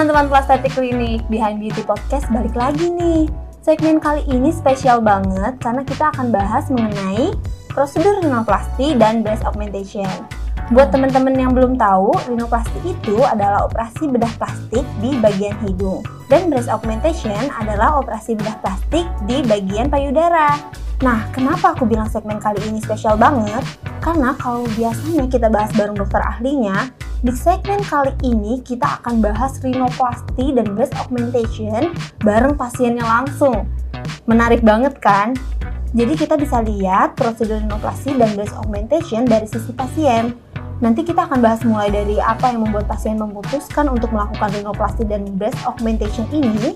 teman-teman Plastetik Klinik, Behind Beauty Podcast balik lagi nih. Segmen kali ini spesial banget karena kita akan bahas mengenai prosedur rinoplasti dan breast augmentation. Buat teman-teman yang belum tahu, rinoplasti itu adalah operasi bedah plastik di bagian hidung. Dan breast augmentation adalah operasi bedah plastik di bagian payudara. Nah, kenapa aku bilang segmen kali ini spesial banget? Karena kalau biasanya kita bahas bareng dokter ahlinya, di segmen kali ini kita akan bahas rinoplasti dan breast augmentation bareng pasiennya langsung. Menarik banget kan? Jadi kita bisa lihat prosedur rinoplasti dan breast augmentation dari sisi pasien. Nanti kita akan bahas mulai dari apa yang membuat pasien memutuskan untuk melakukan rinoplasti dan breast augmentation ini,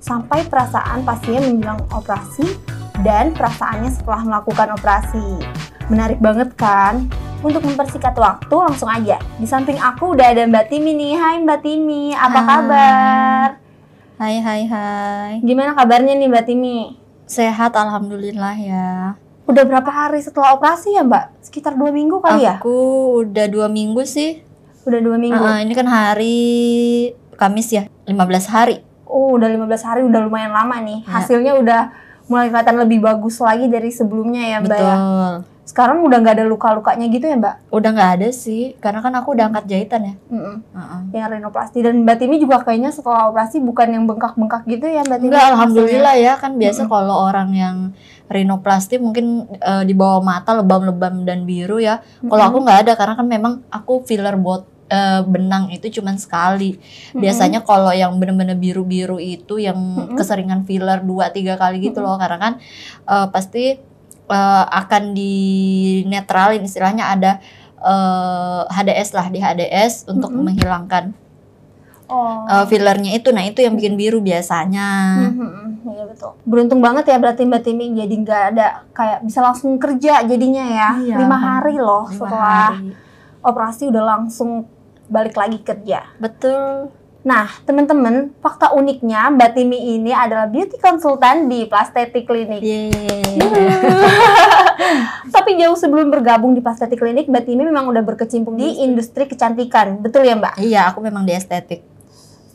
sampai perasaan pasien menjelang operasi dan perasaannya setelah melakukan operasi. Menarik banget kan? Untuk mempersingkat waktu langsung aja. Di samping aku udah ada Mbak Timi nih. Hai Mbak Timi, apa Hai. kabar? Hai hai hai. Gimana kabarnya nih Mbak Timi? Sehat alhamdulillah ya. Udah berapa hari setelah operasi ya Mbak? Sekitar dua minggu kali ya? Aku udah dua minggu sih. Udah dua minggu. Ah, ini kan hari Kamis ya, 15 hari. Oh udah 15 hari udah lumayan lama nih. Ya. Hasilnya udah mulai kelihatan lebih bagus lagi dari sebelumnya ya Mbak ya. Betul. Sekarang udah nggak ada luka-lukanya gitu ya Mbak? Udah nggak ada sih, karena kan aku udah angkat jahitan ya. Mm-mm. Heeh. Yang rinoplasti dan Mbak Timi juga kayaknya setelah operasi bukan yang bengkak-bengkak gitu ya Mbak Timi? Enggak, alhamdulillah ya kan biasa Mm-mm. kalau orang yang rinoplasti mungkin eh, di bawah mata lebam-lebam dan biru ya. Kalau aku nggak ada karena kan memang aku filler bot eh, benang itu cuman sekali. Biasanya kalau yang bener-bener biru-biru itu yang keseringan filler 2 3 kali gitu loh. Karena kan eh, pasti eh, akan dinetralin istilahnya ada eh, HDS lah di HDS untuk menghilangkan Oh. eh, fillernya itu. Nah, itu yang bikin biru biasanya. Mhm, Iya betul. Beruntung banget ya berarti Mbak Timi jadi nggak ada kayak bisa langsung kerja jadinya ya. Iya, Lima kan. hari loh Lima setelah hari. operasi udah langsung balik lagi kerja. Betul. Nah, teman-teman, fakta uniknya Mbak Timi ini adalah beauty consultant di Plastetik Clinic. Yeay. Tapi jauh sebelum bergabung di Plastetik Clinic, Mbak Timi memang udah berkecimpung di industri kecantikan. Betul ya, Mbak? Iya, aku memang di estetik.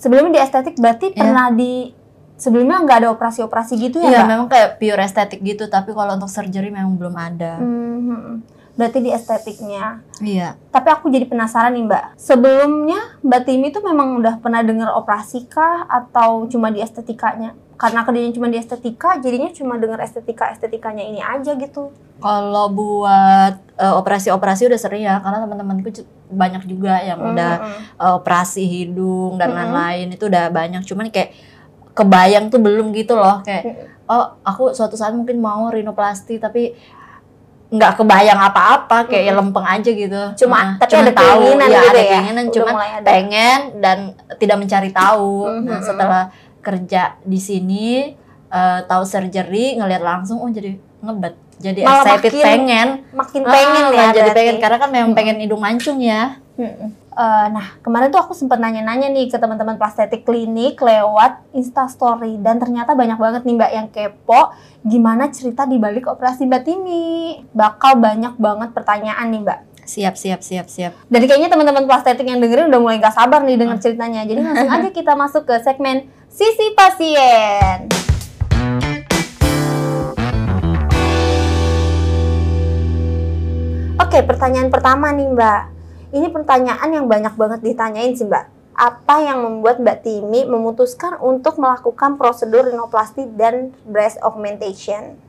Sebelumnya di estetik berarti Iya. pernah di sebelumnya nggak ada operasi-operasi gitu ya, Iya, Mbak? memang kayak pure estetik gitu, tapi kalau untuk surgery memang belum ada. Hmm, berarti di estetiknya. Iya. Tapi aku jadi penasaran nih Mbak. Sebelumnya Mbak Timi itu memang udah pernah dengar operasi kah atau cuma di estetikanya? Karena kerjanya cuma di estetika, jadinya cuma dengar estetika estetikanya ini aja gitu. Kalau buat eh, operasi-operasi udah sering ya, karena teman-temanku banyak juga yang udah Mm-mm. eh, operasi hidung dan Mm-mm. lain-lain itu udah banyak. Cuman kayak kebayang tuh belum gitu loh, kayak oh aku suatu saat mungkin mau rinoplasti tapi nggak kebayang apa-apa, kayak ya Mm-mm. lempeng aja gitu. Cuma- Nah, tapi cuman ada keinginan ya, gitu ada ya? keinginan, Udah cuman mulai ada. pengen dan tidak mencari tahu. Nah, Mhm. setelah kerja di sini eh, tahu surgery ngelihat langsung oh jadi ngebet. Jadi Malah excited makin pengen. Makin pengen Ah, ya jadi berarti. pengen karena kan memang Mm-mm. pengen hidung mancung ya. Mm-mm. Eh, nah, kemarin tuh aku sempat nanya-nanya nih ke teman-teman Plastetik Klinik lewat Instastory dan ternyata banyak banget nih Mbak yang kepo gimana cerita di balik operasi Mbak Timi. Bakal banyak banget pertanyaan nih Mbak. Siap siap siap siap. Dan kayaknya teman-teman Plastetik yang dengerin udah mulai gak sabar nih denger ceritanya. Jadi langsung aja kita masuk ke segmen Sisi Pasien. Oke, pertanyaan pertama nih Mbak. Ini pertanyaan yang banyak banget ditanyain sih Mbak. Apa yang membuat Mbak Timi memutuskan untuk melakukan prosedur rinoplasti dan breast augmentation?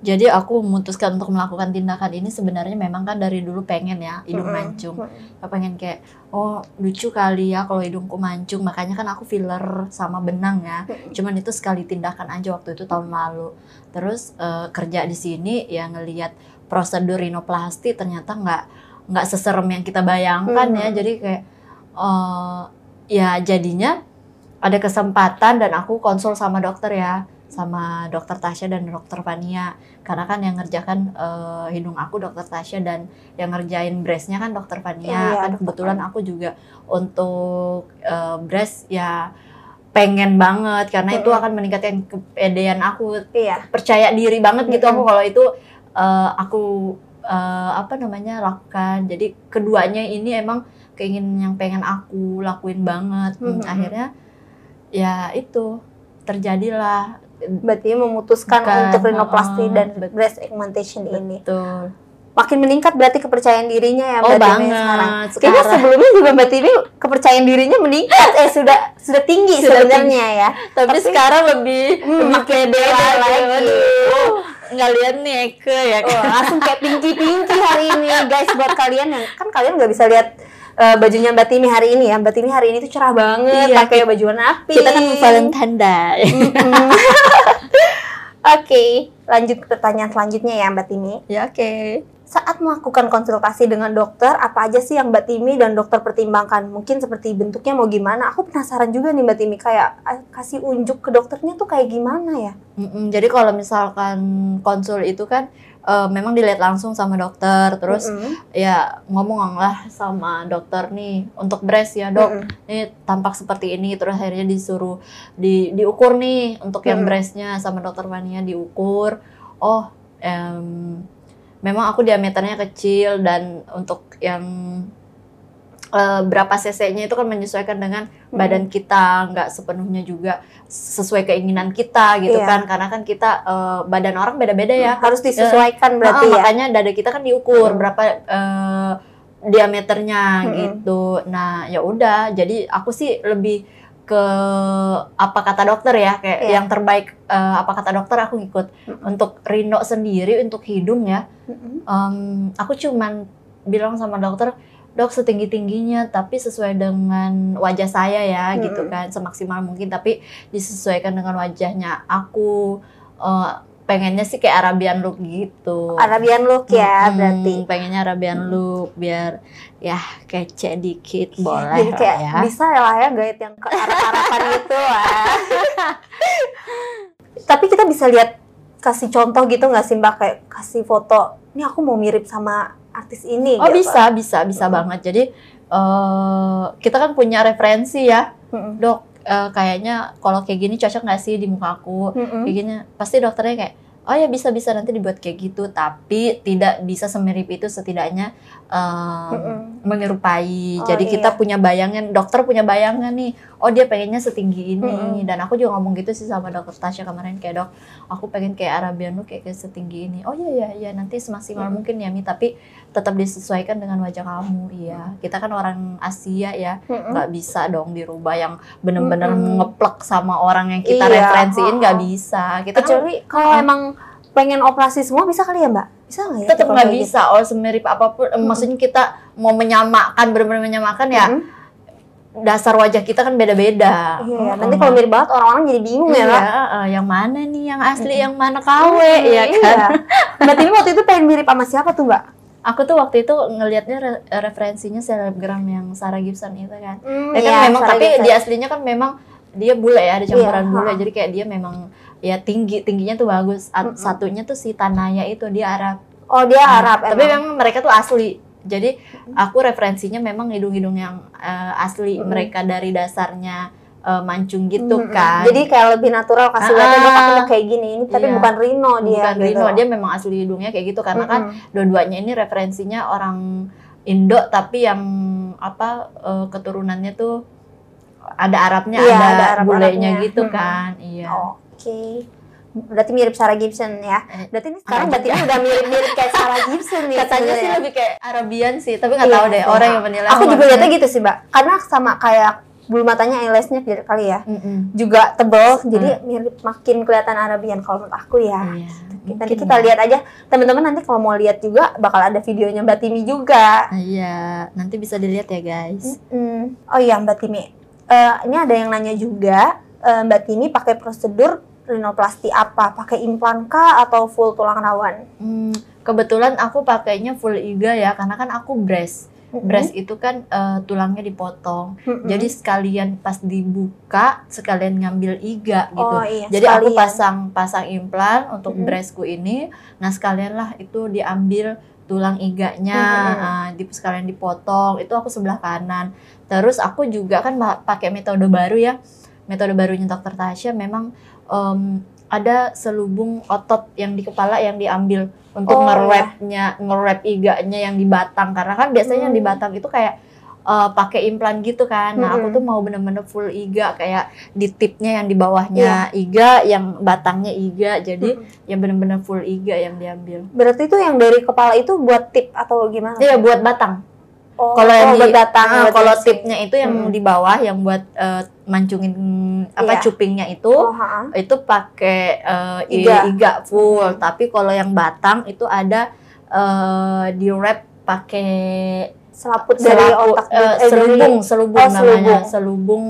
Jadi aku memutuskan untuk melakukan tindakan ini sebenarnya memang kan dari dulu pengen ya hidung Mm-mm. mancung. pengen kayak oh lucu kali ya kalau hidungku mancung makanya kan aku filler sama benang ya cuman itu sekali tindakan aja waktu itu tahun lalu terus eh, kerja di sini ya ngelihat prosedur rinoplasti ternyata nggak nggak seserem yang kita bayangkan ya Mhm. jadi kayak eh, ya jadinya ada kesempatan dan aku konsul sama dokter ya sama dokter Tasya dan dokter Fania karena kan yang ngerjakan eh, hidung aku dokter Tasya dan yang ngerjain breastnya kan dokter Fania Iya, kan kebetulan aku juga untuk eh, breast ya pengen banget karena itu Mm-mm. akan meningkatkan kepedean aku Iya. percaya diri banget gitu Mm-mm. aku kalau itu eh, aku eh, apa namanya lakukan jadi keduanya ini emang keinginan yang pengen aku lakuin banget Hmm, Mhm. akhirnya ya itu terjadilah Berarti memutuskan Bukan, untuk rinoplasti uh-uh, dan breast augmentation ini. betul Makin meningkat berarti kepercayaan dirinya ya oh Mbak Timi banget sekarang. Kayaknya sekarang sebelumnya juga Mbak Timi kepercayaan dirinya meningkat eh sudah sudah tinggi Sudah sebenarnya ya. tapi, tapi- sekarang lebih Hmm, lebih makin pede lagi. Nggak lihat nih Eke ya kan langsung kayak pinky-pinky hari ini guys buat kalian yang kan kalian nggak bisa lihat eh, bajunya Mbak Timi hari ini ya. Mbak Timi hari ini tuh cerah banget Iya, pakai baju warna pink. kita kan Valentine Day. Oke, lanjut ke pertanyaan selanjutnya ya Mbak Timi. ya oke Saat melakukan konsultasi dengan dokter, apa aja sih yang Mbak Timi dan dokter pertimbangkan? Mungkin seperti bentuknya mau gimana? Aku penasaran juga nih Mbak Timi, kayak eh, kasih unjuk ke dokternya tuh kayak gimana ya? Mm-mm, jadi kalau misalkan konsul itu kan eh, memang dilihat langsung sama dokter terus Mm-mm. ya ngomong lah sama dokter nih untuk breast ya dok Mm-mm. ini tampak seperti ini terus akhirnya disuruh di diukur nih untuk yang Hmm. breastnya sama dokter Vania diukur oh em, memang aku diameternya kecil dan untuk yang eh, berapa cc-nya itu kan menyesuaikan dengan Hmm. badan kita nggak sepenuhnya juga sesuai keinginan kita gitu Iya. kan karena kan kita eh, badan orang beda-beda ya Harus disesuaikan Ah, berarti ya? makanya dada kita kan diukur Hmm. berapa eh, diameternya Hmm. gitu. Nah, ya udah. Jadi aku sih lebih ke apa kata dokter ya, kayak Iya. yang terbaik eh, apa kata dokter aku ngikut. Hmm. Untuk rino sendiri untuk hidung ya, Mm-mm. em, aku cuman bilang sama dokter, dok setinggi tingginya, tapi sesuai dengan wajah saya ya, gitu Mm-mm. kan, semaksimal mungkin, tapi disesuaikan dengan wajahnya. Aku eh, pengennya sih kayak Arabian look gitu. Arabian look ya Mm-mm, berarti. pengennya Arabian look biar ya kece dikit boleh Jadi kayak lah ya. bisa lah ya gait yang ke arah-arahan itu lah. Tapi kita bisa lihat kasih contoh gitu nggak sih Mbak kayak kasih foto. Ini aku mau mirip sama artis ini. Oh gitu. bisa bisa bisa Mm-mm. banget. Jadi eh kita kan punya referensi ya, Mm-mm. dok. Eh, kayaknya kalau kayak gini cocok nggak sih di muka aku? Mm-mm. Kayak gini pasti dokternya kayak oh ya bisa bisa nanti dibuat kayak gitu, tapi tidak bisa semirip itu setidaknya Mm-mm. menyerupai. Oh, Jadi kita iya. punya bayangan, dokter punya bayangan nih. Oh dia pengennya setinggi ini. Mm-mm. Dan aku juga ngomong gitu sih sama dokter Tasya kemarin kayak dok, aku pengen kayak Arabian lu kayak, kayak setinggi ini. Oh iya iya iya nanti semaksimal Mm-mm. mungkin ya Mi, tapi tetap disesuaikan dengan wajah kamu. Iya, kita kan orang Asia ya, nggak bisa dong dirubah yang bener-bener Mm-mm. ngeplek sama orang yang kita Iya, referensiin nggak bisa. Kita kan Kecuali kalau emang pengen operasi semua bisa kali ya Mbak? Bisa nggak ya? tetap nggak bisa. Oh semirip apa pun, Mm-mm. maksudnya kita mau menyamakan bener-bener menyamakan ya. Mm-mm. dasar wajah kita kan beda-beda. Iya, ya. Mm-mm. nanti kalau mirip banget orang-orang jadi bingung ya Iya, Mbak. eh, yang mana nih yang asli, Mm-mm. yang mana KW Mm, ya kan? Iya. Mbak Timi waktu itu pengen mirip sama siapa tuh Mbak? Aku tuh waktu itu ngelihatnya re- referensinya selebgram yang Sarah Gibson itu kan. Hmm, Ya kan iya, memang Sarah tapi Gibson. di aslinya kan memang dia bule ya, ada campuran Iya, bule. Jadi kayak dia memang ya tinggi, tingginya tuh bagus. A- Mm-mm. Satunya tuh si Tanaya itu dia Arab. Oh dia Nah, Arab Tapi emang. memang mereka tuh asli. Jadi aku referensinya memang hidung-hidung yang eh, asli Mm-mm. mereka dari dasarnya eh, mancung gitu Mm-mm. kan. Jadi kayak lebih natural kasih Ah, lihatnya dia pakainya kayak gini. Ini tapi iya. bukan Rino dia bukan gitu. Rino, dia memang asli hidungnya kayak gitu karena kan Mm-mm. dua-duanya ini referensinya orang Indo tapi yang apa eh, keturunannya tuh ada Arabnya, Iya, ada, ada Arab-Arabnya. bulenya gitu Mm-mm. kan. Iya. Oke. Berarti mirip Sarah Gibson ya. Eh, Berarti ini sekarang ini udah mirip-mirip kayak Sarah Gibson nih. Katanya sih lebih kayak Arabian sih, tapi nggak Iya, tahu deh iya. orang yang menilai. Aku juga lihatnya gitu sih, Mbak. Karena sama kayak bulu matanya eyelashnya kali ya. Mm-mm. Juga tebel, jadi mirip makin kelihatan Arabian kalau menurut aku ya. Iya. Nanti kita ya. lihat aja, teman-teman nanti kalau mau lihat juga bakal ada videonya Mbak Timi juga. Ah, Iya, nanti bisa dilihat ya guys. Hmm. Oh iya Mbak Timi, Eh, ini ada yang nanya juga, eh, Mbak Timi pakai prosedur rinoplasti apa? Pakai implan kah atau full tulang rawan? Hmm, kebetulan aku pakainya full iga ya, karena kan aku breast. Breast itu kan eh, tulangnya dipotong. Mm-mm. Jadi sekalian pas dibuka, sekalian ngambil iga gitu. oh iya. Jadi aku sekalian. pasang pasang implan untuk Mhm. breastku ini. Nah sekalian lah itu diambil tulang iganya, Mhm. ah, di sekalian dipotong. Itu aku sebelah kanan. Terus aku juga kan pakai metode baru ya. Metode barunya Dokter Tasya memang em, ada selubung otot yang di kepala yang diambil untuk Oh, nge-wrapnya, nge-wrap iganya yang di batang. Karena kan biasanya yang di Hmm. batang itu kayak eh, pakai implan gitu kan. Nah, aku Mm-mm. tuh mau bener-bener full iga kayak di tipnya yang di bawahnya iga, yang batangnya iga. Jadi yang bener-bener full iga yang diambil. Berarti itu yang dari kepala itu buat tip atau gimana? Iya buat batang. Oh, Kalau yang oh, buat datang, ah, buat kalau tipnya itu yang Mm. di bawah yang buat eh, mancungin apa Iya. cupingnya itu Oh, itu pakai i- Iga. iga full. Hmm. Tapi kalau yang batang itu ada eh, di wrap pakai selaput dari selapu- otak eh, dari- selubung, selubung Oh, namanya, selubung. selubung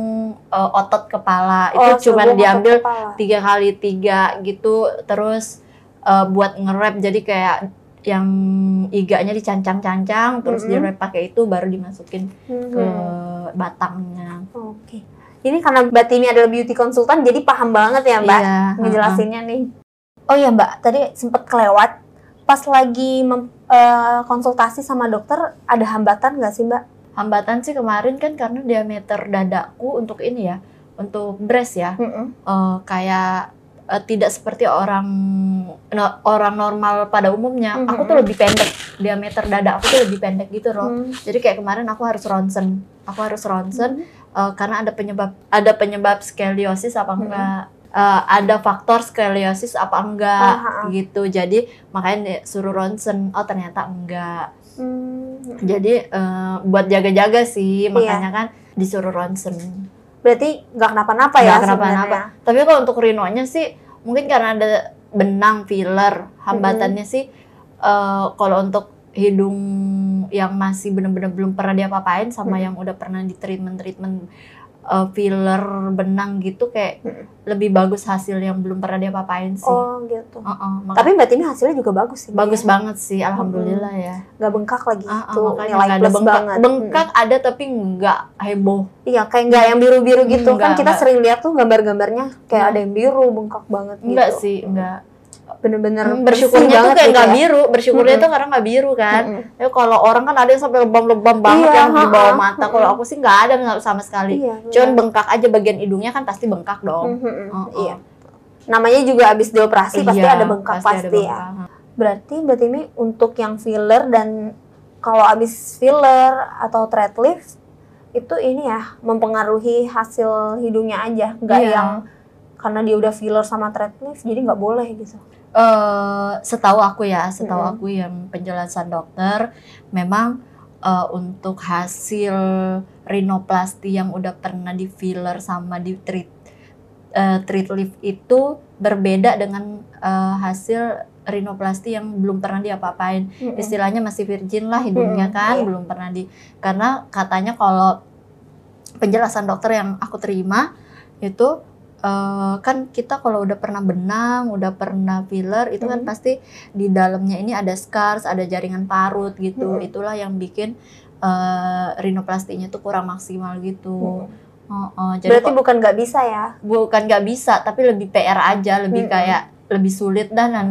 eh, otot kepala. Oh, itu otak diambil tiga kali tiga gitu, terus eh, buat nge-wrap jadi kayak yang iganya dicancang-cancang, terus Mm-mm. di-wrap pakai itu baru dimasukin ke Mhm. batangnya. Oke. Ini karena Mbak Timi adalah beauty konsultan, jadi paham banget ya Mbak Iya, ngejelasinnya nih. Oh iya Mbak, tadi sempat kelewat. Pas lagi mem- eh, konsultasi sama dokter, ada hambatan nggak sih Mbak? Hambatan sih kemarin kan karena diameter dadaku untuk ini ya, untuk breast ya, Mm-mm. eh, kayak eh, tidak seperti orang no- orang normal pada umumnya. Mhm. Aku tuh lebih pendek, diameter dada aku tuh lebih pendek gitu loh. Hmm. Jadi kayak kemarin aku harus ronsen, aku harus ronsen Hmm. eh, karena ada penyebab ada penyebab scoliosis apa Mhm. enggak, Eh, ada faktor scoliosis apa enggak Ah, ah, ah. gitu. Jadi makanya suruh ronsen, oh ternyata enggak. Hmm. Jadi eh, buat jaga-jaga sih, Iya. makanya kan disuruh ronsen. Berarti nggak kenapa-napa ya kenapa-napa. Tapi kalau untuk rinonya sih mungkin karena ada benang filler, hambatannya sih eh, kalau untuk hidung yang masih benar-benar belum pernah diapa-apain sama Mm. yang udah pernah di treatment-treatment eh, filler benang gitu kayak Mm. lebih bagus hasil yang belum pernah diapa-apain sih. Oh gitu. Heeh, maka- Tapi Mbak Timi hasilnya juga bagus sih. bagus ya. banget sih, alhamdulillah ya. Nggak bengkak lagi. Ah, ah, itu nilai nggak ada plus bengkak. banget. Bengkak ada tapi nggak heboh. Hmm. Iya, kayak nggak yang biru-biru Hmm, gitu. kan nggak, kita nggak. sering lihat tuh gambar-gambarnya kayak Hmm. ada yang biru, bengkak banget gitu. Enggak sih, enggak. Bener-bener Hmm, bersih bersyukurnya tuh banget kayak gitu nggak ya. biru, bersyukurnya Mm-mm. tuh karena nggak biru kan. Mm-mm. Ya kalau orang kan ada yang sampai lebam-lebam banget Iya, yang di bawah mata. Kalau aku sih nggak ada nggak sama sekali. Iya. Cuman bengkak aja bagian hidungnya kan pasti bengkak dong. Mhm, Oh, Iya. Namanya juga abis dioperasi pasti Iya, ada bengkak pasti, ada ya. bengkak. Berarti Mbak Timi untuk yang filler dan kalau abis filler atau thread lift itu ini ya mempengaruhi hasil hidungnya aja, nggak Iya. yang karena dia udah filler sama thread lift jadi nggak boleh gitu. Eh, setahu aku ya, setahu aku yang penjelasan dokter, memang eh, untuk hasil rinoplasti yang udah pernah di filler sama di treat eh, treat lift itu berbeda dengan eh, hasil rinoplasti yang belum pernah diapa-apain. Istilahnya masih virgin lah hidungnya kan, iya. belum pernah di karena katanya kalau penjelasan dokter yang aku terima itu eh, kan kita kalau udah pernah benang, udah pernah filler itu kan Mhm. pasti di dalamnya ini ada scars, ada jaringan parut gitu. Mhm. Itulah yang bikin eh, rinoplastinya tuh kurang maksimal gitu. Mm. Oh, oh, jadi Berarti kok- bukan nggak bisa ya? bukan nggak bisa, tapi lebih PR aja, lebih Mhm. kayak lebih sulit dan, dan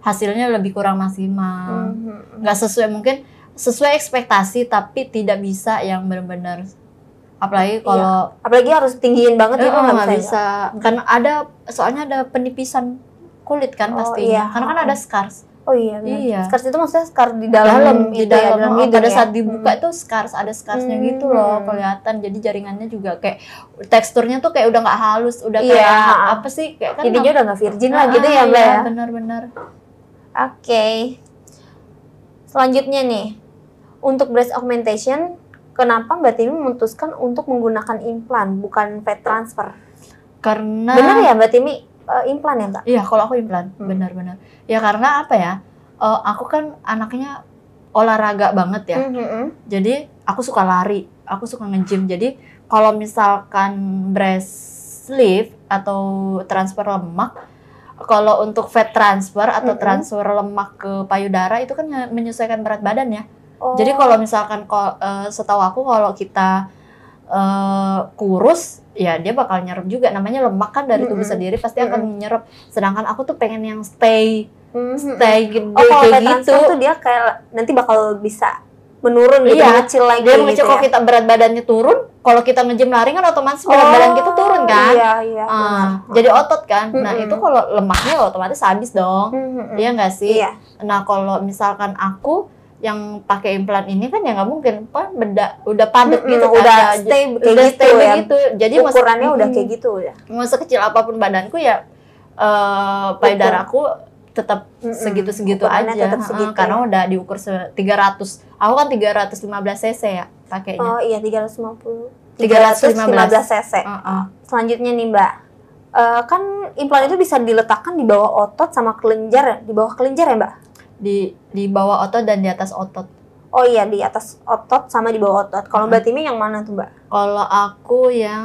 hasilnya lebih kurang maksimal. Mhm. Nggak sesuai mungkin sesuai ekspektasi tapi tidak bisa yang benar-benar apalagi kalau Apalagi harus tinggiin banget Eh, itu oh, nggak bisa. bisa, karena ada soalnya ada penipisan kulit kan Oh, pastinya iya. karena kan ada scars Oh iya, benar. Iya. Scars itu maksudnya scar di dalam, dalam itu di ya, dalam, dalam oh, hidung pada ya? saat dibuka Hmm. itu scars ada scarsnya Hmm. gitu loh kelihatan jadi jaringannya juga kayak teksturnya tuh kayak udah nggak halus udah Iya, kayak apa sih kayak kan Jadinya udah nggak virgin lah Ah, gitu ya, Mbak iya, ya? benar-benar Oke. Selanjutnya nih, untuk breast augmentation, kenapa Mbak Timi memutuskan untuk menggunakan implan bukan fat transfer? karena Benar ya Mbak Timi eh, implan ya Mbak? Iya, kalau aku implan, Hmm. benar-benar. Ya karena apa ya? eh, aku kan anaknya olahraga banget ya. Mhm. Jadi aku suka lari, aku suka nge-gym. Jadi kalau misalkan breast lift atau transfer lemak, kalau untuk fat transfer atau Mm-mm. transfer lemak ke payudara itu kan menyesuaikan berat badan ya. Oh. Jadi kalau misalkan eh, setahu aku kalau kita eh, kurus ya dia bakal nyerap juga namanya lemak kan dari tubuh Mm-mm. sendiri pasti akan nyerap sedangkan aku tuh pengen yang stay Mhm. stay gede Oh kalau kayak gitu transfer tuh dia kayak nanti bakal bisa menurun gitu, Iya. mengecil lagi dia gitu mengecil kalau ya? kita berat badannya turun kalau kita nge-gym lari kan otomatis berat Oh, badan kita turun kan Iya, iya. Benar. jadi otot kan nah Mm-mm. itu kalau lemaknya otomatis habis dong Mhm. Iya nggak sih Iya. nah kalau misalkan aku yang pakai implan ini kan ya nggak mungkin apa beda udah padat Mm-mm, gitu kan udah stay kayak udah gitu stay ya. begitu jadi Ukurannya udah mm, kayak gitu ya. mau sekecil apa pun badanku ya eh payudaraku tetap Mm-mm. segitu-segitu Ukurannya aja tetap segitu. karena udah diukur se 300 aku kan 315 cc ya pakainya Oh iya 350. 315 cc. Heeh. Selanjutnya nih Mbak, Eh, kan implan itu bisa diletakkan di bawah otot sama kelenjar ya? Di bawah kelenjar ya Mbak? Di di bawah otot dan di atas otot Oh iya di atas otot sama di bawah otot. Kalau Hmm. Mbak Timi yang mana tuh Mbak? kalau aku yang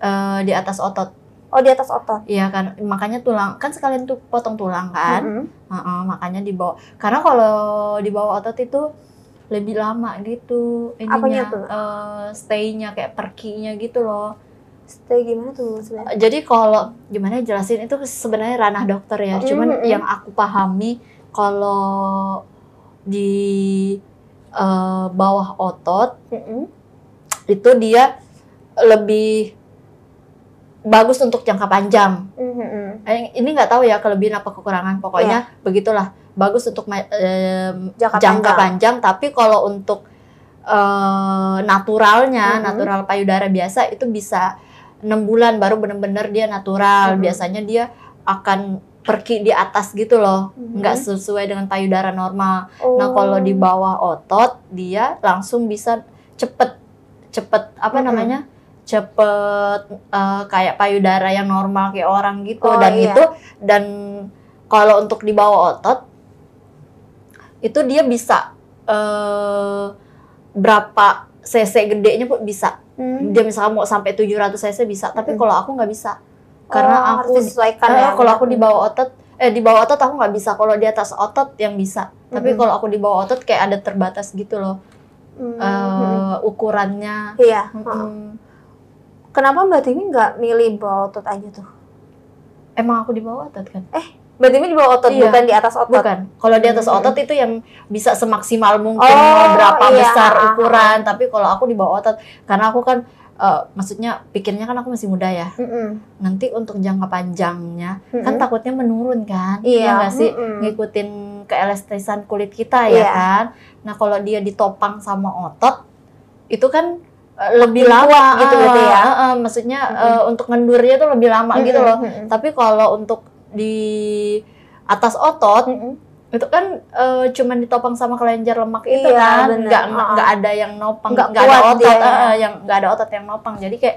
eh, di atas otot Oh di atas otot. Iya kan, makanya tulang kan sekalian tuh potong tulang kan, Mm-mm. Heeh, makanya dibawa. Karena kalau di bawah otot itu lebih lama gitu ininya, Apanya tuh? eh, stay-nya kayak perkinya gitu loh. Stay gimana tuh sebenarnya? Jadi kalau gimana jelasin itu sebenarnya ranah dokter ya. Cuman Mm-mm. yang aku pahami kalau di eh, bawah otot Mm-mm. itu dia lebih bagus untuk jangka panjang. Mm-mm. Eh, ini nggak tahu ya kelebihan apa kekurangan pokoknya begitulah bagus untuk em, Jangka, jangka panjang. panjang tapi kalau untuk eh, naturalnya Mhm. natural payudara biasa itu bisa enam bulan baru bener-bener dia natural Mhm. biasanya dia akan pergi di atas gitu loh Mhm. nggak sesuai dengan payudara normal Oh. nah kalau di bawah otot dia langsung bisa cepet cepet apa Mhm. namanya cepet eh, kayak payudara yang normal kayak orang gitu Oh, dan iya. itu dan kalau untuk di bawah otot itu dia bisa eh, berapa cc gedenya pun bisa Hmm. dia misalnya mau sampai 700 cc bisa tapi Mhm. kalau aku nggak bisa karena Oh, aku disesuaikan eh, ya. kalau aku di bawah otot eh di bawah otot aku nggak bisa kalau di atas otot yang bisa tapi Mhm. kalau aku di bawah otot kayak ada terbatas gitu loh Hmm. eh, ukurannya Iya. Heeh. Kenapa Mbak Timi nggak milih bawah otot aja tuh? emang aku di bawah otot kan Mbak Timi di bawah otot Iya. bukan di atas otot. bukan kalau di atas otot itu yang bisa semaksimal mungkin Oh, mau berapa iya. besar ukuran tapi kalau aku di bawah otot karena aku kan eh, maksudnya pikirnya kan aku masih muda ya Mm-mm. nanti untuk jangka panjangnya kan Mm-mm. takutnya menurun kan Iya. nggak sih mm-mm. ngikutin keelastisan kulit kita ya Iya. kan. Nah kalau dia ditopang sama otot itu kan eh, lebih Makin lama kuat gitu berarti ya? Ah, ah, maksudnya Mm-mm. eh, untuk ngendurnya tuh lebih lama gitu Mm-mm, loh. mm-mm. Tapi kalau untuk di atas otot Mm-mm. Itu kan eh, cuman ditopang sama kelenjar lemak itu Iya, kan, nggak nggak ada yang nopang, Nggak ada otot, ah, yang nggak ada otot yang nopang. Jadi kayak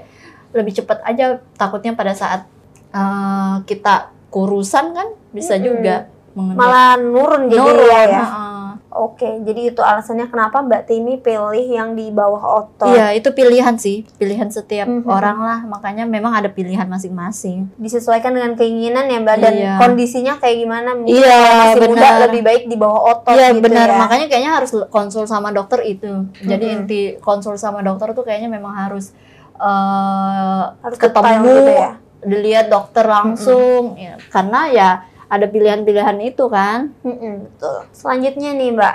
lebih cepat aja. Takutnya pada saat eh, kita kurusan kan bisa Mm-mm. juga mengendur. Malah nurun jadi Nurun, ya. ya. heeh. Oke, jadi itu alasannya kenapa Mbak Timi pilih yang di bawah otot. Iya, itu pilihan sih, pilihan setiap Mhm. orang lah. Makanya memang ada pilihan masing-masing. Disesuaikan dengan keinginan ya Mbak dan Iya. kondisinya kayak gimana. Mungkin Iya, masih muda benar. lebih baik di bawah otot Iya gitu benar, ya. makanya kayaknya harus konsul sama dokter itu. Jadi Mhm. inti konsul sama dokter tuh kayaknya memang harus eh, Harus ketemu, gitu ya. dilihat dokter langsung, ya, karena ya ada pilihan-pilihan itu kan. Mm-mm, betul. Selanjutnya nih Mbak,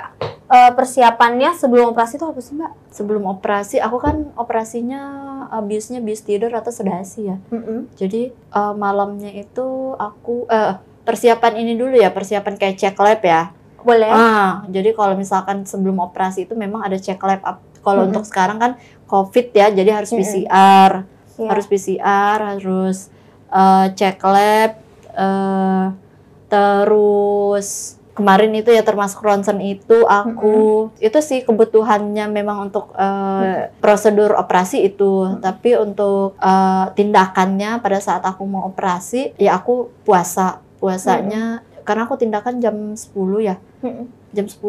eh, persiapannya sebelum operasi itu apa sih Mbak? Sebelum operasi, aku kan operasinya biusnya bius tidur atau sedasi ya. Mm-mm. Jadi eh, malamnya itu aku eh, persiapan ini dulu ya, persiapan kayak cek lab ya. Boleh. Ah, jadi kalau misalkan sebelum operasi itu memang ada cek lab. Kalau Mm-mm. untuk sekarang kan COVID ya, jadi harus Mm-mm. PCR, Iya. harus PCR, harus eh, cek lab, eh, terus kemarin itu ya termasuk ronsen itu aku. Itu sih kebutuhannya memang untuk eh, prosedur operasi itu, tapi untuk eh, tindakannya pada saat aku mau operasi ya aku puasa. Puasanya karena aku tindakan jam 10 ya. Mm-mm. jam 10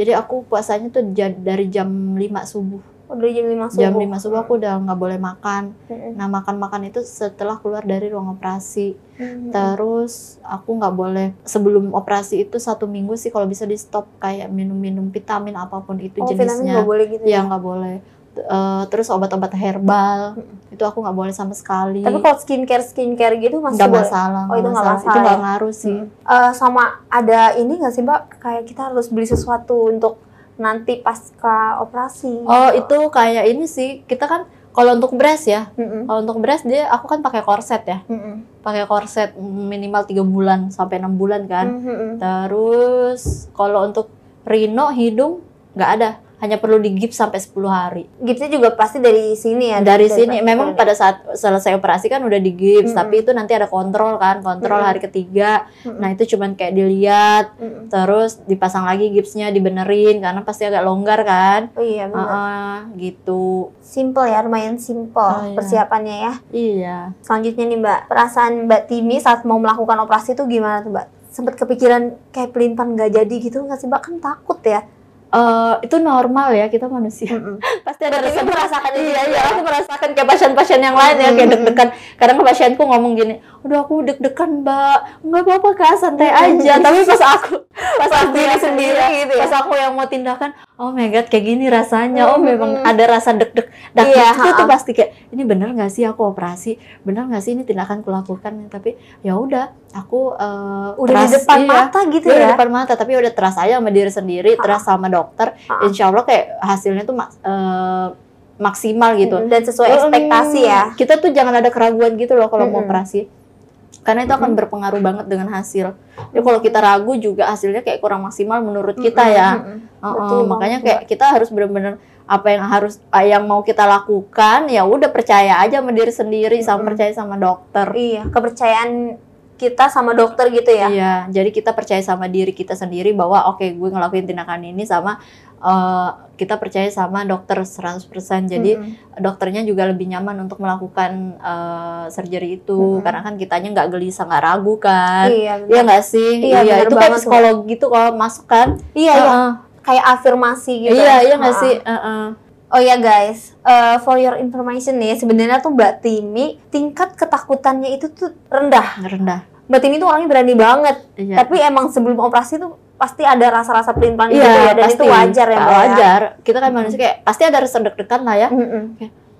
jadi aku puasanya tuh dari jam 5 subuh Dari jam 5 subuh. jam 5 subuh aku udah nggak boleh makan Mm-mm. nah makan-makan itu setelah keluar dari ruang operasi Mm-mm. terus aku nggak boleh sebelum operasi itu satu minggu sih kalau bisa di stop kayak minum-minum vitamin apa pun itu Oh, vitamin jenisnya nggak boleh gitu ya nggak boleh Eh, terus obat-obat herbal itu aku nggak boleh sama sekali Tapi kalau skincare skincare gitu masih nggak boleh. masalah Oh, itu nggak itu masalah nggak ya? ngaruh sih Eh, sama ada ini nggak sih Mbak? Kayak kita harus beli sesuatu untuk nanti pasca operasi. Oh itu kayak ini sih kita kan kalau untuk breast ya Mm-mm. kalau untuk breast dia aku kan pakai korset ya Mm-mm. pakai korset minimal tiga bulan sampai enam bulan kan Mm-mm. terus kalau untuk Rino, hidung nggak ada. Hanya perlu digips sampai 10 hari. Gipsnya juga pasti dari sini ya. Dari sini memang pada saat selesai operasi kan udah digips, Mm-mm. tapi itu nanti ada kontrol kan, kontrol Mm-mm. hari ketiga. Mm-mm. Nah, itu cuman kayak dilihat, Mm-mm. terus dipasang lagi gipsnya, dibenerin karena pasti agak longgar kan. Oh iya benar. Heeh, gitu. Simple ya, lumayan simple Oh, iya. persiapannya ya. Iya. Selanjutnya nih Mbak, perasaan Mbak Timi saat mau melakukan operasi itu gimana tuh Mbak? Sempet kepikiran kayak pelimpan nggak jadi gitu nggak sih Mbak? Kan takut ya. Eh, itu normal ya kita manusia. Pasti ada Mbak Timi rasa merasakan Iya, iya, ya? aku merasakan kayak pasien-pasien yang lain ya, kayak Mm. deg-degan. Kadang ke pasienku ngomong gini, udah aku deg-degan mbak, nggak apa-apa kak, santai aja. Tapi pas aku, pas aku diri sendiri iya, gitu ya? pas aku yang mau tindakan, oh my god, kayak gini rasanya. Oh Mm, memang ada rasa deg-deg. Dan Iya, itu tuh pasti kayak, ini bener nggak sih aku operasi? Bener nggak sih ini tindakan kulakukan? Tapi ya udah, aku eh, Udah di trust, depan iya. mata gitu Iya, di ya. depan mata, tapi udah trust aja sama diri sendiri, trust sama dokter. Ha-ha. Insya Allah kayak hasilnya tuh eh, maksimal gitu. Dan sesuai ekspektasi ya. Hmm, Kita tuh jangan ada keraguan gitu loh kalau mau Mm-mm. operasi. Karena itu akan berpengaruh banget dengan hasil. Jadi kalau kita ragu juga hasilnya kayak kurang maksimal menurut kita ya. mm-mm. Uh-uh, Betul makanya kayak kita harus benar-benar apa yang harus ah, yang mau kita lakukan ya udah percaya aja sama diri sendiri sama percaya sama dokter. Iya, kepercayaan kita sama dokter gitu ya. Iya, jadi kita percaya sama diri kita sendiri bahwa oke gue ngelakuin tindakan ini sama eh, kita percaya sama dokter 100%. Jadi Mm-mm. dokternya juga lebih nyaman untuk melakukan eh, surgery itu Mm-mm. karena kan kitanya nggak gelisah, nggak ragu kan. Iya. Iya nggak sih? Iya, benar itu kayak tuh. psikologi gitu kalau masuk kan. Iya, iya. Heeh. Kayak afirmasi gitu. Iya, iya nggak sih? Heeh. Oh ya guys, uh, for your information nih, sebenarnya tuh Mbak Timi tingkat ketakutannya itu tuh rendah. Rendah. Mbak Timi tuh orangnya berani banget. Iya. Tapi emang sebelum operasi tuh pasti ada rasa-rasa pelin-pelan Iya, gitu ya, dan pasti. itu wajar ya Mbak. ya? Wajar. Kita kan manusia kayak pasti ada rasa deg-degan lah ya. Mm-mm.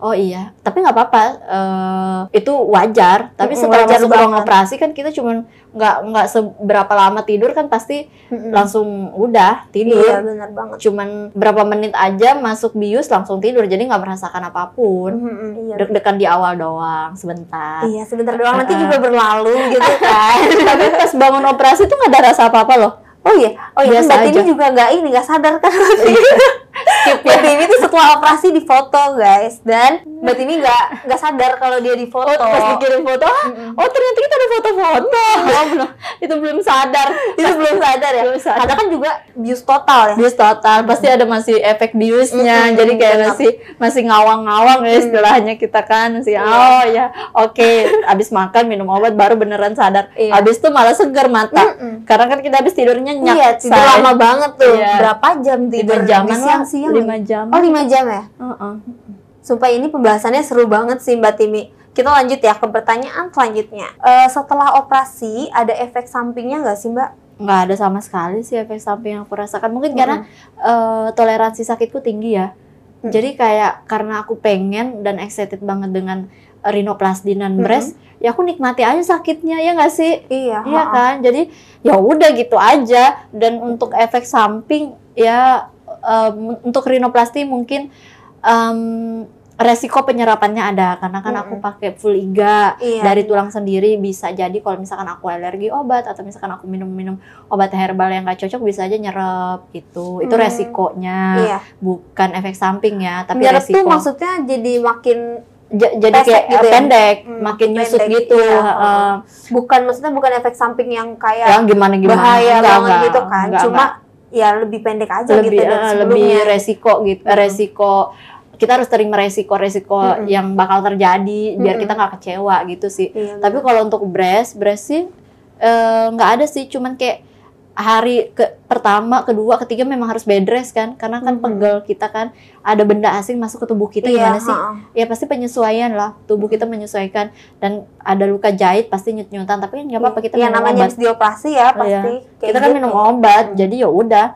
Oh iya, tapi nggak apa-apa. eh, itu wajar. Tapi setelah wajar masuk ruang operasi kan kita cuman nggak nggak seberapa lama tidur kan pasti Mm-mm. langsung udah tidur. Iya, benar banget. Cuman berapa menit aja masuk bius langsung tidur. Jadi nggak merasakan apa pun. Mm-mm, Iya. Deg-degan di awal doang, sebentar. Iya, sebentar doang nanti Uh-uh. juga berlalu gitu kan. Tapi pas bangun operasi tuh nggak ada rasa apa-apa loh. Oh iya, oh iya, Mbak aja. juga nggak ini nggak sadar kan? Skip Mbak Timi tuh setelah operasi difoto guys, dan Mbak Timi nggak nggak sadar kalau dia difoto. Oh, pas dikirim foto, oh ternyata kita ada foto-foto. Oh, belum, itu belum sadar. itu belum sadar ya. Belum sadar. Karena kan juga bius total ya. bius total pasti ada masih efek biusnya Mm-mm, jadi kayak benar. masih masih ngawang-ngawang ya istilahnya kita kan masih Iya. oh ya oke abis makan minum obat baru beneran sadar Iya. abis itu malah segar mata Mm-mm. karena kan kita abis tidur nyenyak Iya, tidur lama banget tuh. Iya. Berapa jam lima tidur? jaman Di lah siang-siang. lima jam Oh, lima jam ya? Heeh. Sumpah ini pembahasannya seru banget sih Mbak Timi. Kita lanjut ya ke pertanyaan selanjutnya. Eh, setelah operasi ada efek sampingnya nggak sih Mbak? nggak ada sama sekali sih efek samping yang aku rasakan mungkin karena eh, toleransi sakitku tinggi ya Mm. jadi kayak karena aku pengen dan excited banget dengan rinoplasty dan breast ya aku nikmati aja sakitnya ya nggak sih Iya. Iya kan, jadi ya udah gitu aja. Dan untuk efek samping ya em, untuk rinoplasti mungkin em, resiko penyerapannya ada karena kan aku Mm-mm. pakai full iga Iya. dari tulang sendiri bisa jadi kalau misalkan aku alergi obat atau misalkan aku minum-minum obat herbal yang gak cocok bisa aja nyerap gitu. Itu Hmm. resikonya, Iya. bukan efek samping ya, tapi Nyerap resiko. tuh maksudnya jadi makin Ja- jadi kayak gitu ya? pendek, Hmm, makin nyusut pendek, gitu. iya. heeh. bukan maksudnya bukan efek samping yang kayak yang gimana gimana bahaya Enggak, banget enggak, gitu kan. enggak, Cuma enggak. Ya lebih pendek aja lebih gitu dari eh, sebelumnya. lebih resiko gitu Hmm. resiko kita harus terima resiko-resiko Mm-mm. yang bakal terjadi biar kita nggak kecewa gitu sih Iya, tapi kalau untuk breast breast sih eh, nggak ada sih cuman kayak hari ke pertama kedua ketiga memang harus bed rest kan. Karena kan Mm-mm. pegel kita kan ada benda asing masuk ke tubuh kita Iya, gimana sih? ya pasti penyesuaian lah. Tubuh kita menyesuaikan. Dan ada luka jahit pasti nyut-nyutan. Tapi kan nggak apa-apa kita ya minum namanya obat. habis dioperasi ya pasti. Kayak kita kan gitu. minum obat Hmm. jadi ya udah.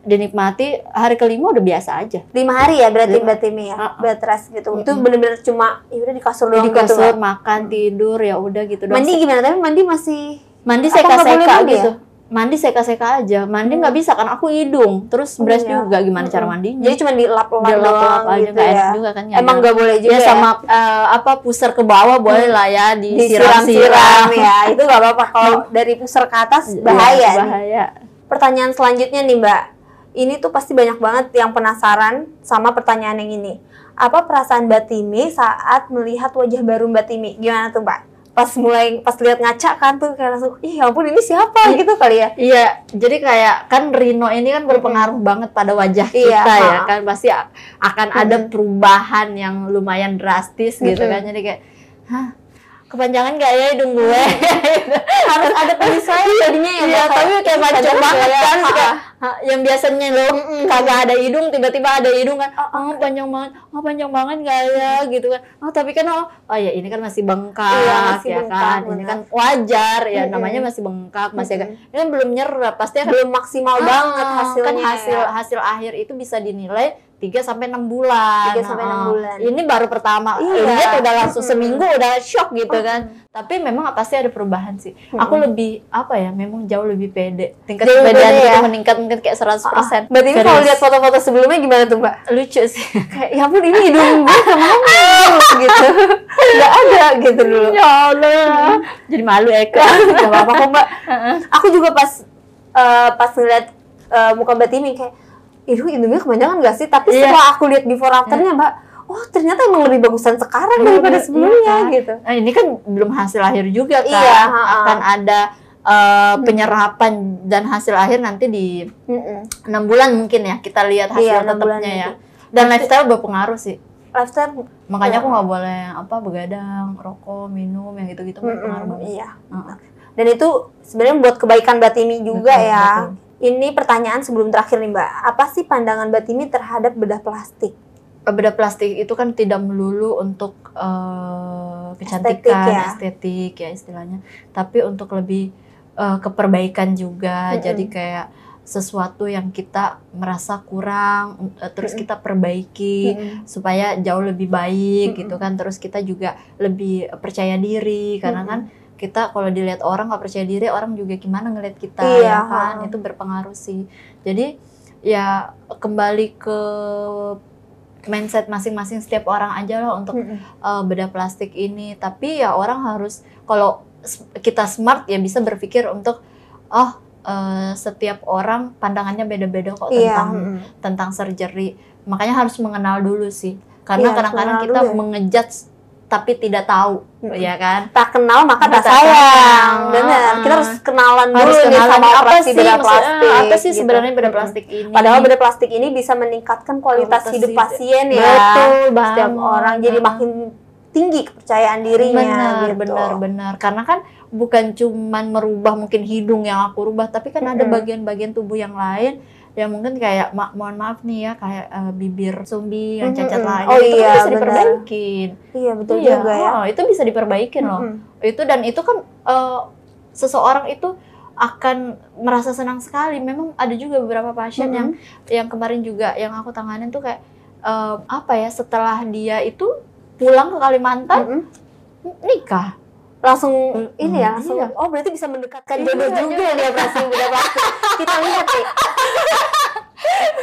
Dinikmati hari kelima udah biasa aja. Lima hari ya berarti Lima. Timi ya? Ha-ha. bed rest gitu. Itu bener-bener cuma ya udah di kasur doang di gitu kasur Mbak. makan tidur ya udah gitu doang. mandi gimana? Tapi mandi masih mandi seka-seka mandi gitu mandi seka-seka aja. Mandi nggak bisa kan aku hidung. Terus Oh, breast iya. juga gimana cara Mm-mm. mandinya. Jadi cuma dilap-lap lap-lap aja gitu ya. juga kan emang nggak boleh juga ya ya, sama eh, apa pusar ke bawah boleh lah ya disiram-siram. Ya itu nggak apa-apa. Kalau dari pusar ke atas Iya, bahaya nih. bahaya. Pertanyaan selanjutnya nih Mbak. Ini tuh pasti banyak banget yang penasaran sama pertanyaan yang ini. Apa perasaan Mbak Timi saat melihat wajah baru Mbak Timi? Gimana tuh Mbak? Pas mulai pas lihat ngaca kan tuh kayak langsung, ih ya ampun ini siapa gitu kali ya? Iya, jadi kayak kan Rino ini kan berpengaruh banget pada wajah Iya, kita ya ha. kan pasti akan ada perubahan yang lumayan drastis gitu Mm-mm. kan. Jadi kayak hah kepanjangan gak ya hidung gue? Harus ada penyesuaian jadinya ya. Iya, Mbak, tapi kayak "Ih, macam banget ya." kan yang biasanya lo kagak ada hidung tiba-tiba ada hidung kan. Oh, Oh, panjang banget. Oh, panjang banget gak ya gitu kan. Oh, tapi kan oh, oh ya ini kan masih bengkak Iya, masih ya bengkak, kan. Ini benar. kan wajar ya Mm-mm. namanya masih bengkak, masih agak Mm-mm. ini kan belum nyerap pasti akan belum maksimal Ah, banget hasilnya. kan hasil ya. hasil akhir itu bisa dinilai 3 sampai 6 bulan. 3 sampai 6 Ah, bulan. Ini baru pertama. Iya. Lihat udah langsung seminggu udah shock gitu Oh. kan. Tapi memang pasti ada perubahan sih. Mm-mm. Aku lebih apa ya? Memang jauh lebih pede. Tingkat Jauh kepedean ya? meningkat mungkin kayak 100%. Mbak Timi kalau Serius. lihat foto-foto sebelumnya gimana tuh Mbak? lucu sih. Kayak ya ampun ini hidung gue ke mana gitu. Nggak ada gitu dulu. ya Allah. Jadi malu Eka. Gak apa-apa kok Mbak. Aku juga pas eh, pas ngeliat eh, muka Mbak Timi kayak Iduh hidungnya kepanjangan gak sih? Tapi Iya. setelah aku lihat before afternya Mbak Oh ternyata emang lebih bagusan sekarang daripada Iya, sebelumnya kan? gitu Nah, ini kan belum hasil akhir juga kan. Iya. Akan ada eh, penyerapan dan hasil akhir nanti di enam bulan mungkin ya kita lihat hasil Iya, tetapnya ya. itu. Dan lifestyle berpengaruh sih. Lifestyle Makanya Iya. aku nggak boleh apa begadang, rokok, minum yang gitu-gitu berpengaruh banget. Iya Heeh. Dan itu sebenarnya buat kebaikan Mbak Timi juga Betul, ya. betul. Ini pertanyaan sebelum terakhir nih Mbak. Apa sih pandangan Mbak Timi terhadap bedah plastik? Eh, Bedah plastik itu kan tidak melulu untuk eh, kecantikan, Estetik ya. estetik ya istilahnya, tapi untuk lebih eh, keperbaikan juga. Mm-mm. Jadi kayak sesuatu yang kita merasa kurang, terus kita perbaiki. Mm-mm. supaya jauh lebih baik Mm-mm. gitu kan terus kita juga lebih percaya diri karena Mm-mm. kan kita kalau dilihat orang nggak percaya diri orang juga gimana ngelihat kita Iya, ya kan itu berpengaruh sih jadi ya kembali ke mindset masing-masing setiap orang aja lah untuk Mm-mm. eh, bedah plastik ini tapi ya orang harus kalau kita smart ya bisa berpikir untuk oh eh, setiap orang pandangannya beda-beda kok Iya. tentang mm-mm. tentang surgery. Makanya harus mengenal dulu sih. Karena Iya, kadang-kadang kita ya. mengejudge tapi tidak tahu, Mm-mm. ya kan? tak kenal maka tak sayang. Benar. Kita harus kenalan Harus dulu nih kenalan sama apa sih maksudnya, plastik. apa sih gitu. sebenarnya Mm-mm. plastik ini? Padahal bedah plastik ini bisa meningkatkan kualitas, Kualitas hidup pasien ya. betul banget. Setiap orang jadi makin tinggi kepercayaan dirinya benar, gitu. benar, benar. Karena kan bukan cuman merubah mungkin hidung yang aku rubah, tapi kan ada Mm-mm. bagian-bagian tubuh yang lain yang mungkin kayak ma- mohon maaf nih ya kayak eh, bibir sumbi yang cacat Mm-mm. lain Oh itu kan iya, bisa benar. diperbaikin. Iya, betul Iya, juga ya. oh, itu bisa diperbaikin loh. Mm-mm. itu dan itu kan eh, seseorang itu akan merasa senang sekali. Memang ada juga beberapa pasien yang yang kemarin juga yang aku tanganin tuh kayak eh, apa ya setelah dia itu pulang ke Kalimantan Mm-mm. nikah. Langsung Mm-mm. ini ya langsung Iya. oh berarti bisa mendekatkan Iya, jodoh juga jodoh. nih operasi bedah plastik kita lihat nih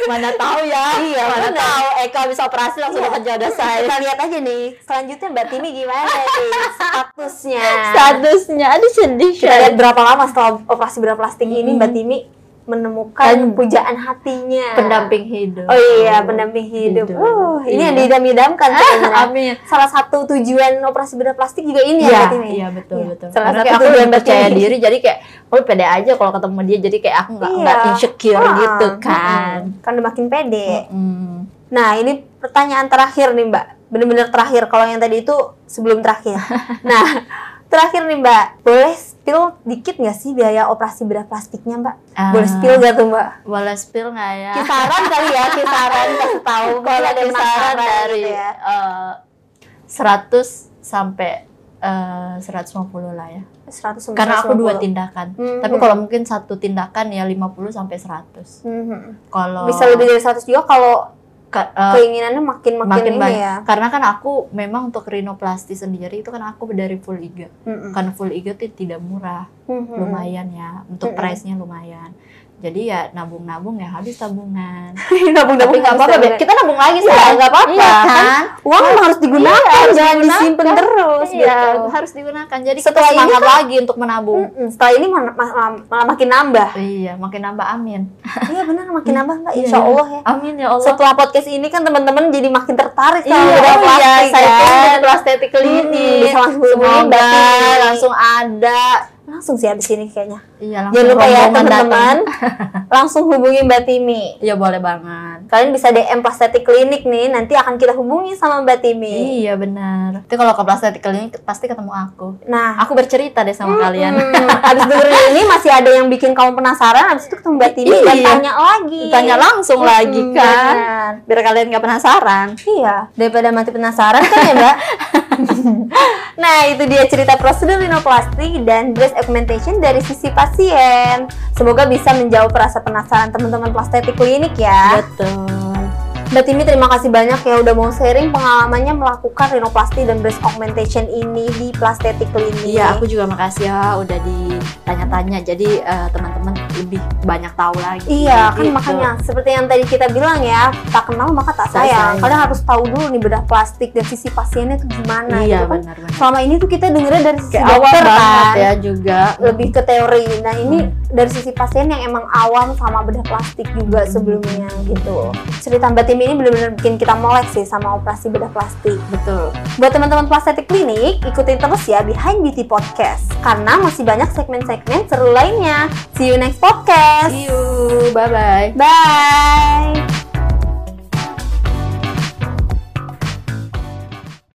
Mana tahu ya? Iya, mana benar. tahu Eka bisa operasi langsung Iya. dapat jodoh saya. kita lihat aja nih selanjutnya mbak Timi gimana nih statusnya Statusnya aduh sedih. kita lihat berapa lama setelah operasi bedah plastik ini Mm-mm. mbak Timi menemukan Kan- pujaan hatinya pendamping hidup. oh iya pendamping hidup, Hidup. uh ini yang Iya. didam-idamkan sebenarnya. Amin. salah satu tujuan operasi bedah plastik juga ini ya Iya, Timi iya betul Iya. betul. Salah Karena satu aku tujuan percaya Timi. diri, jadi kayak aku pede aja kalau ketemu dia, jadi kayak aku nggak Iya. insecure Ah, gitu kan. kan udah makin pede Mm. Nah, ini pertanyaan terakhir nih, Mbak. Bener-bener terakhir. Kalau yang tadi itu sebelum terakhir. nah, terakhir nih, Mbak. Boleh spill dikit nggak sih biaya operasi bedah plastiknya, Mbak? Boleh Ah, spill nggak tuh, Mbak? Boleh spill nggak ya? Kisaran kali ya, kisaran kasih tahu. Kalau kisaran penasaran dari gitu ya. eh, 100 sampai eh, 150 lah ya. 100 sampai Karena aku dua 150. tindakan. Mhm. Tapi kalau mungkin satu tindakan ya 50 sampai 100. Mhm. Kalau bisa lebih dari 100 juga kalau eh, keinginannya makin makin, banyak. ya. Karena kan aku memang untuk rinoplasti sendiri itu kan aku dari full iga. Mhm. Karena full iga itu tidak murah, Mhm. lumayan ya. Untuk Mm-mm. price-nya lumayan. Jadi ya nabung-nabung ya habis tabungan. Nabung-nabung Tapi nggak apa-apa, kita nabung lagi Iya, sekarang. nggak apa-apa. Iya Kan kan? Uang emang harus digunakan, Iya, harus jangan digunakan. disimpan terus Iya, gitu. harus digunakan. Jadi Setelah kita ini semangat kan- lagi untuk menabung. Mm-mm, Setelah ini malah, malah- malah makin nambah. Iya, makin nambah amin. iya benar makin nambah Mbak, Iya, insya iya. Allah ya. Amin ya Allah. Setelah podcast ini kan teman-teman jadi makin tertarik Iya, sama bedah iya, plastik saya kan. plastik klinik. Mm-mm, bisa langsung Semoga langsung ada. Langsung sih habis ini kayaknya. Iya, langsung Jangan lupa ya teman-teman, langsung hubungi Mbak Timi. Iya, boleh banget. Kalian bisa DM Plastetik Klinik nih, nanti akan kita hubungi sama Mbak Timi. Iya, benar. Tapi kalau ke plastik klinik pasti ketemu aku. Nah, Aku bercerita deh sama kalian. Hmm, abis dengerin ini masih ada yang bikin kamu penasaran, abis itu ketemu Mbak Timi dan Iya. tanya lagi. Tanya langsung lagi Hmm, kan. benar. Biar kalian gak penasaran. Iya, daripada mati penasaran kan ya Mbak. nah itu dia cerita prosedur rinoplastik dan breast augmentation dari sisi pasien. Semoga bisa menjawab rasa penasaran teman-teman plastetik klinik ya. Betul. Mbak Timi terima kasih banyak ya udah mau sharing pengalamannya melakukan rinoplasti dan breast augmentation ini di plastetik klinik. Iya, aku juga makasih ya udah ditanya-tanya. Jadi eh, teman-teman lebih banyak tahu lagi. Iya kan Gitu. makanya seperti yang tadi kita bilang ya tak kenal maka tak sayang. sayang. Kalian harus tahu dulu nih bedah plastik dan sisi pasiennya itu gimana Iya, gitu kan. benar-benar. Selama ini tuh kita dengernya dari sisi Kayak dokter banget kan, ya juga. lebih ke teori. Nah ini Hmm. dari sisi pasien yang emang awam sama bedah plastik juga Hmm. sebelumnya gitu. Cerita Mbak Tim ini benar-benar bikin kita melek sih sama operasi bedah plastik. Betul. Buat teman-teman plastetik klinik, ikutin terus ya Behind Beauty Podcast karena masih banyak segmen-segmen seru lainnya. See you next podcast. See you. Bye-bye. Bye.